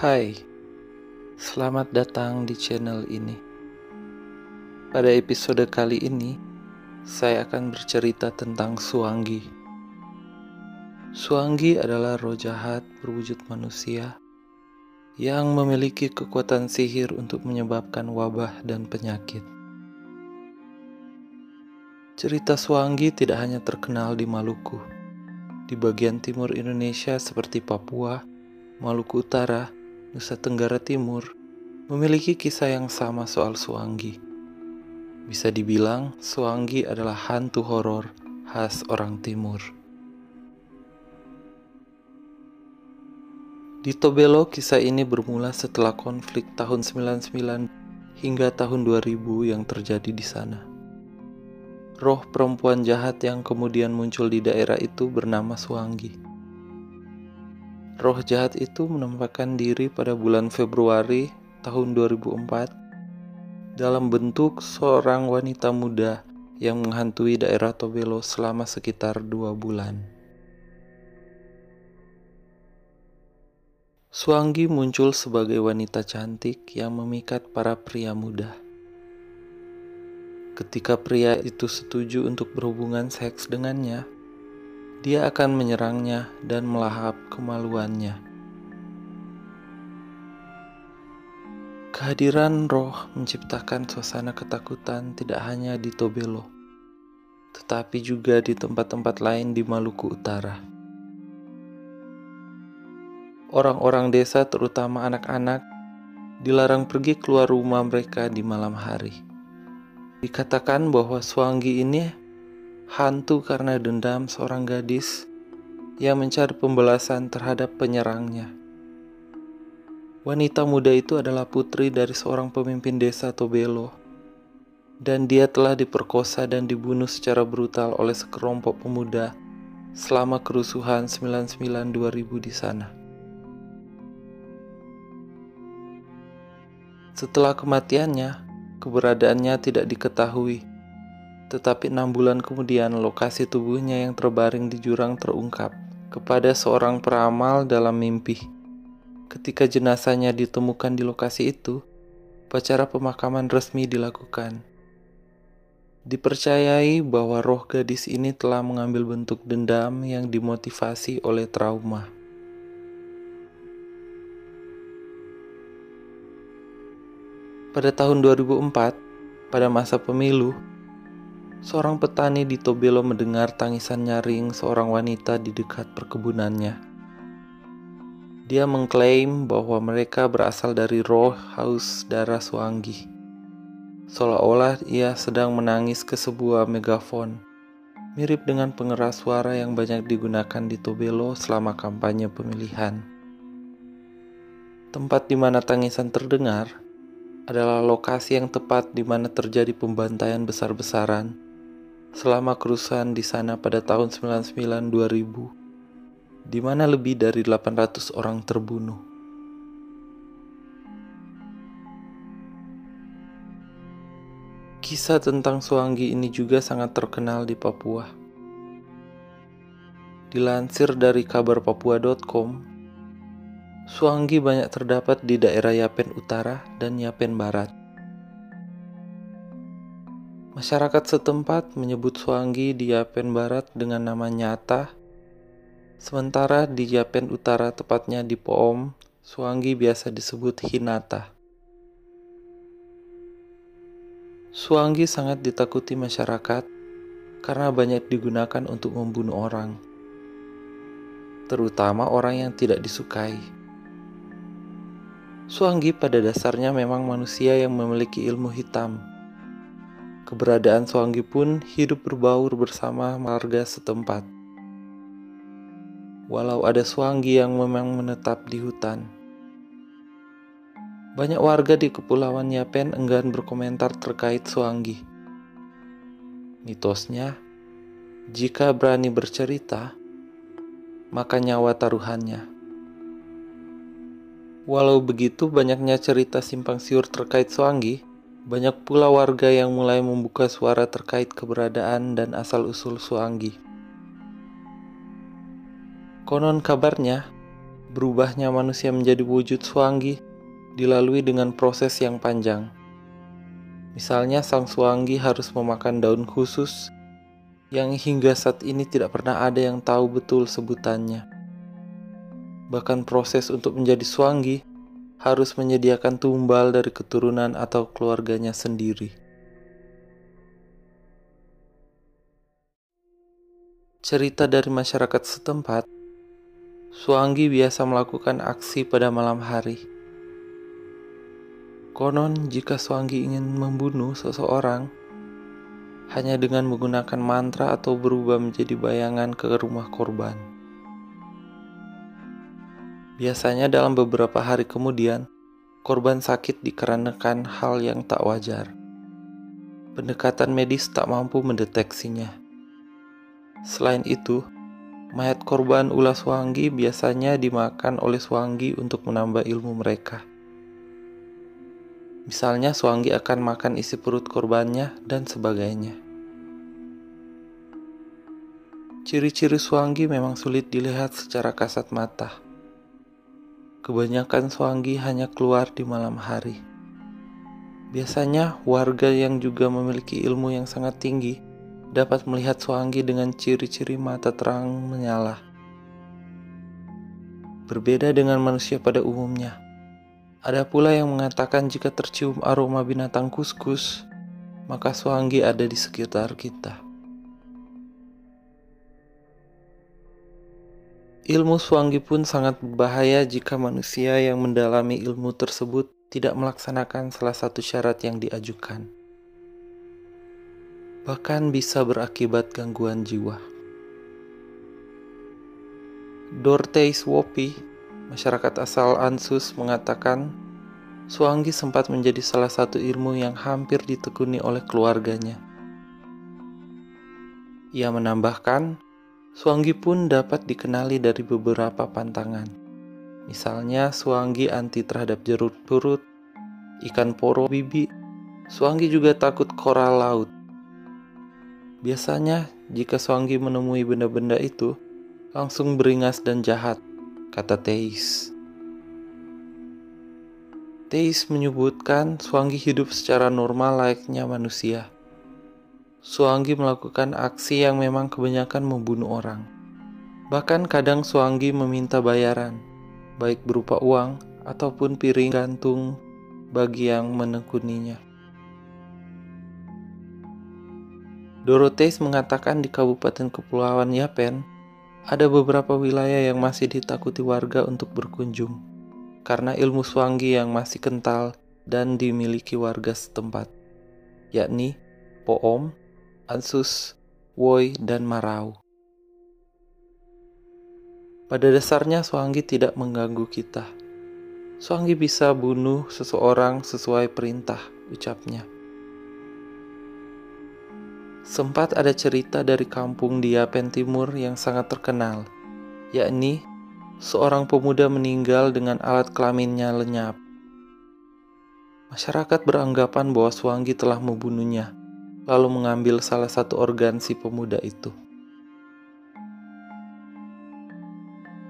Hai, selamat datang di channel ini. Pada episode kali ini, saya akan bercerita tentang Suanggi. Suanggi adalah roh jahat berwujud manusia yang memiliki kekuatan sihir untuk menyebabkan wabah dan penyakit. Cerita Suanggi tidak hanya terkenal di Maluku, di bagian timur Indonesia seperti Papua, Maluku Utara, Nusa Tenggara Timur memiliki kisah yang sama soal Suanggi. Bisa dibilang, Suanggi adalah hantu horor khas orang timur. Di Tobelo, kisah ini bermula setelah konflik tahun 99 hingga tahun 2000 yang terjadi di sana. Roh perempuan jahat yang kemudian muncul di daerah itu bernama Suanggi. Roh jahat itu menampakkan diri pada bulan Februari tahun 2004 dalam bentuk seorang wanita muda yang menghantui daerah Tobelo selama sekitar dua bulan. Suanggi muncul sebagai wanita cantik yang memikat para pria muda. Ketika pria itu setuju untuk berhubungan seks dengannya, dia akan menyerangnya dan melahap kemaluannya. Kehadiran roh menciptakan suasana ketakutan tidak hanya di Tobelo, tetapi juga di tempat-tempat lain di Maluku Utara. Orang-orang desa, terutama anak-anak, dilarang pergi keluar rumah mereka di malam hari. Dikatakan bahwa Suanggi ini hantu karena dendam seorang gadis yang mencari pembalasan terhadap penyerangnya. Wanita muda itu adalah putri dari seorang pemimpin desa Tobelo, dan dia telah diperkosa dan dibunuh secara brutal oleh sekelompok pemuda selama kerusuhan 99-2000 di sana. Setelah kematiannya, keberadaannya tidak diketahui tetapi enam bulan kemudian lokasi tubuhnya yang terbaring di jurang terungkap kepada seorang peramal dalam mimpi. Ketika jenazahnya ditemukan di lokasi itu, upacara pemakaman resmi dilakukan. Dipercayai bahwa roh gadis ini telah mengambil bentuk dendam yang dimotivasi oleh trauma. Pada tahun 2004, pada masa pemilu, Seorang petani di Tobelo mendengar tangisan nyaring seorang wanita di dekat perkebunannya. Dia mengklaim bahwa mereka berasal dari roh haus darah Suanggi. Seolah-olah ia sedang menangis ke sebuah megafon, mirip dengan pengeras suara yang banyak digunakan di Tobelo selama kampanye pemilihan. Tempat di mana tangisan terdengar adalah lokasi yang tepat di mana terjadi pembantaian besar-besaran selama kerusuhan di sana pada tahun 99-2000, di mana lebih dari 800 orang terbunuh. Kisah tentang Suanggi ini juga sangat terkenal di Papua. Dilansir dari kabar papua.com, Suanggi banyak terdapat di daerah Yapen Utara dan Yapen Barat. Masyarakat setempat menyebut Suanggi di Yapen Barat dengan nama nyata, sementara di Yapen Utara tepatnya di Poom, Suanggi biasa disebut Hinata. Suanggi sangat ditakuti masyarakat karena banyak digunakan untuk membunuh orang, terutama orang yang tidak disukai. Suanggi pada dasarnya memang manusia yang memiliki ilmu hitam Keberadaan Suanggi pun hidup berbaur bersama marga setempat. Walau ada Suanggi yang memang menetap di hutan. Banyak warga di Kepulauan Yapen enggan berkomentar terkait Suanggi. Mitosnya, jika berani bercerita, maka nyawa taruhannya. Walau begitu banyaknya cerita simpang siur terkait Suanggi, banyak pula warga yang mulai membuka suara terkait keberadaan dan asal-usul Suanggi. Konon kabarnya, Berubahnya manusia menjadi wujud Suanggi dilalui dengan proses yang panjang. Misalnya sang Suanggi harus memakan daun khusus yang hingga saat ini tidak pernah ada yang tahu betul sebutannya. Bahkan proses untuk menjadi Suanggi harus menyediakan tumbal dari keturunan atau keluarganya sendiri. Cerita dari masyarakat setempat, Suanggi biasa melakukan aksi pada malam hari. Konon, jika Suanggi ingin membunuh seseorang, hanya dengan menggunakan mantra atau berubah menjadi bayangan ke rumah korban. Biasanya dalam beberapa hari kemudian, korban sakit dikarenakan hal yang tak wajar. Pendekatan medis tak mampu mendeteksinya. Selain itu, mayat korban ulah Swangi biasanya dimakan oleh Swangi untuk menambah ilmu mereka. Misalnya Swangi akan makan isi perut korbannya dan sebagainya. Ciri-ciri Swangi memang sulit dilihat secara kasat mata. Kebanyakan Swangi hanya keluar di malam hari. Biasanya warga yang juga memiliki ilmu yang sangat tinggi dapat melihat Suanggi dengan ciri-ciri mata terang menyala. Berbeda dengan manusia pada umumnya. Ada pula yang mengatakan jika tercium aroma binatang kuskus, maka Suanggi ada di sekitar kita. Ilmu Suanggi pun sangat berbahaya jika manusia yang mendalami ilmu tersebut tidak melaksanakan salah satu syarat yang diajukan bahkan bisa berakibat gangguan jiwa. Dorteis Wopi, masyarakat asal Ansus mengatakan, Suanggi sempat menjadi salah satu ilmu yang hampir ditekuni oleh keluarganya. Ia menambahkan, Suanggi pun dapat dikenali dari beberapa pantangan. Misalnya Suanggi anti terhadap jerut purut, ikan poro bibi, Suanggi juga takut koral laut, Biasanya, jika Suanggi menemui benda-benda itu, langsung beringas dan jahat, kata Teis. Teis menyebutkan Suanggi hidup secara normal layaknya manusia. Suanggi melakukan aksi yang memang kebanyakan membunuh orang. Bahkan kadang Suanggi meminta bayaran, baik berupa uang ataupun piring gantung bagi yang menekuninya. Dorotheus mengatakan di Kabupaten Kepulauan Yapen, ada beberapa wilayah yang masih ditakuti warga untuk berkunjung karena ilmu Swangi yang masih kental dan dimiliki warga setempat, yakni Poom, Ansus, Woi, dan Marau. Pada dasarnya Swangi tidak mengganggu kita. Swangi bisa bunuh seseorang sesuai perintah, ucapnya. Sempat ada cerita dari kampung di Yapen Timur yang sangat terkenal, yakni seorang pemuda meninggal dengan alat kelaminnya lenyap. Masyarakat beranggapan bahwa Suanggi telah membunuhnya, lalu mengambil salah satu organ si pemuda itu.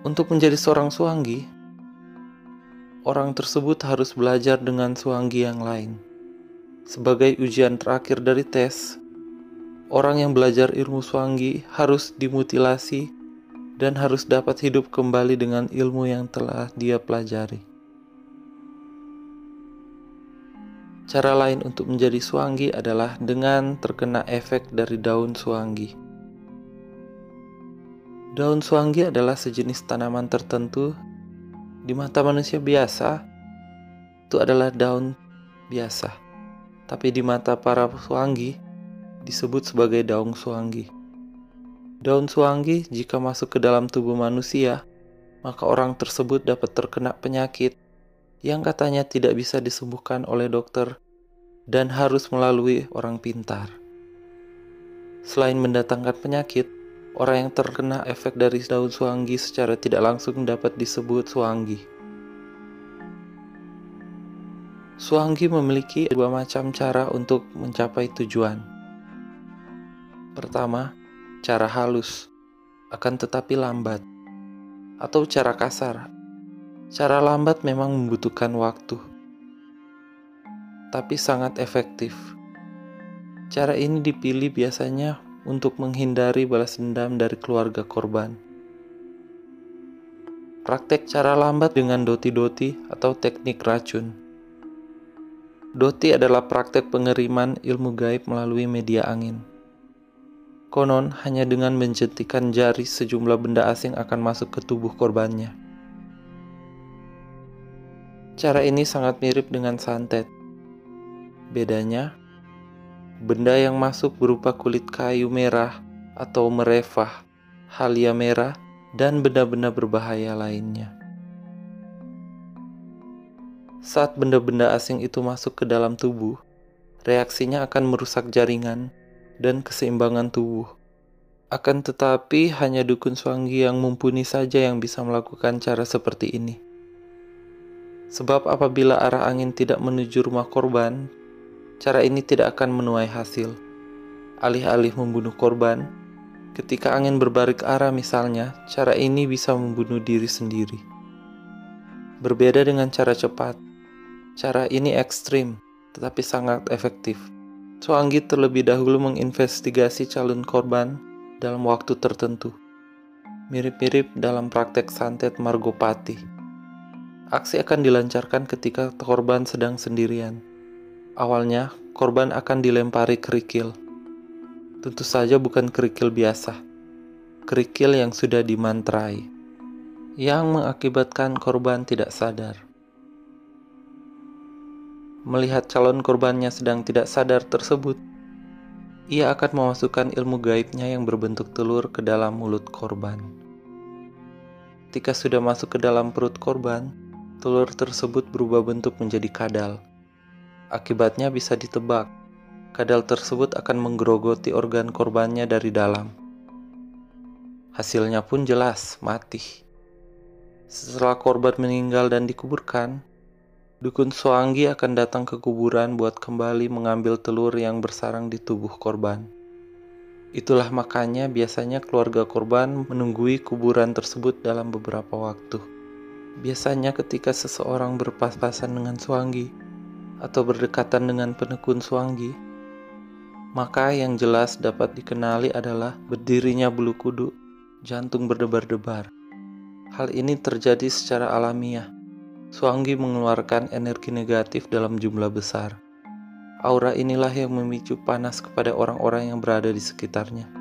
Untuk menjadi seorang Suanggi, orang tersebut harus belajar dengan Suanggi yang lain. Sebagai ujian terakhir dari tes, orang yang belajar ilmu swangi harus dimutilasi dan harus dapat hidup kembali dengan ilmu yang telah dia pelajari. Cara lain untuk menjadi suanggi adalah dengan terkena efek dari daun suanggi. Daun suanggi adalah sejenis tanaman tertentu di mata manusia biasa itu adalah daun biasa. Tapi di mata para suanggi disebut sebagai daun suanggi. Daun suanggi jika masuk ke dalam tubuh manusia, maka orang tersebut dapat terkena penyakit yang katanya tidak bisa disembuhkan oleh dokter dan harus melalui orang pintar. Selain mendatangkan penyakit, orang yang terkena efek dari daun suanggi secara tidak langsung dapat disebut suanggi. Suanggi memiliki dua macam cara untuk mencapai tujuan. Pertama, cara halus, akan tetapi lambat, atau cara kasar, Cara lambat memang membutuhkan waktu, tapi sangat efektif. Cara ini dipilih biasanya untuk menghindari balas dendam dari keluarga korban. Praktek cara lambat dengan doti-doti atau teknik racun. Doti adalah praktek pengiriman ilmu gaib melalui media angin. Konon, hanya dengan menjentikan jari sejumlah benda asing akan masuk ke tubuh korbannya. Cara ini sangat mirip dengan santet. Bedanya, benda yang masuk berupa kulit kayu merah atau merefah, halia merah, dan benda-benda berbahaya lainnya. Saat benda-benda asing itu masuk ke dalam tubuh, reaksinya akan merusak jaringan dan keseimbangan tubuh. Akan tetapi, hanya dukun Swangi yang mumpuni saja yang bisa melakukan cara seperti ini. Sebab apabila arah angin tidak menuju rumah korban, cara ini tidak akan menuai hasil. Alih-alih membunuh korban, ketika angin berbalik arah misalnya, cara ini bisa membunuh diri sendiri. Berbeda dengan cara cepat, cara ini ekstrim tetapi sangat efektif. Soanggi terlebih dahulu menginvestigasi calon korban dalam waktu tertentu. Mirip-mirip dalam praktek santet Margopati. Aksi akan dilancarkan ketika korban sedang sendirian. Awalnya, korban akan dilempari kerikil. Tentu saja bukan kerikil biasa. Kerikil yang sudah dimantrai. Yang mengakibatkan korban tidak sadar. Melihat calon korbannya sedang tidak sadar tersebut, ia akan memasukkan ilmu gaibnya yang berbentuk telur ke dalam mulut korban. Ketika sudah masuk ke dalam perut korban, telur tersebut berubah bentuk menjadi kadal. Akibatnya bisa ditebak, kadal tersebut akan menggerogoti organ korbannya dari dalam. Hasilnya pun jelas, mati. Setelah korban meninggal dan dikuburkan, dukun Soanggi akan datang ke kuburan buat kembali mengambil telur yang bersarang di tubuh korban. Itulah makanya biasanya keluarga korban menunggui kuburan tersebut dalam beberapa waktu. Biasanya ketika seseorang berpas-pasan dengan suanggi atau berdekatan dengan penekun suanggi, maka yang jelas dapat dikenali adalah berdirinya bulu kuduk, jantung berdebar-debar. Hal ini terjadi secara alamiah. Suanggi mengeluarkan energi negatif dalam jumlah besar. Aura inilah yang memicu panas kepada orang-orang yang berada di sekitarnya.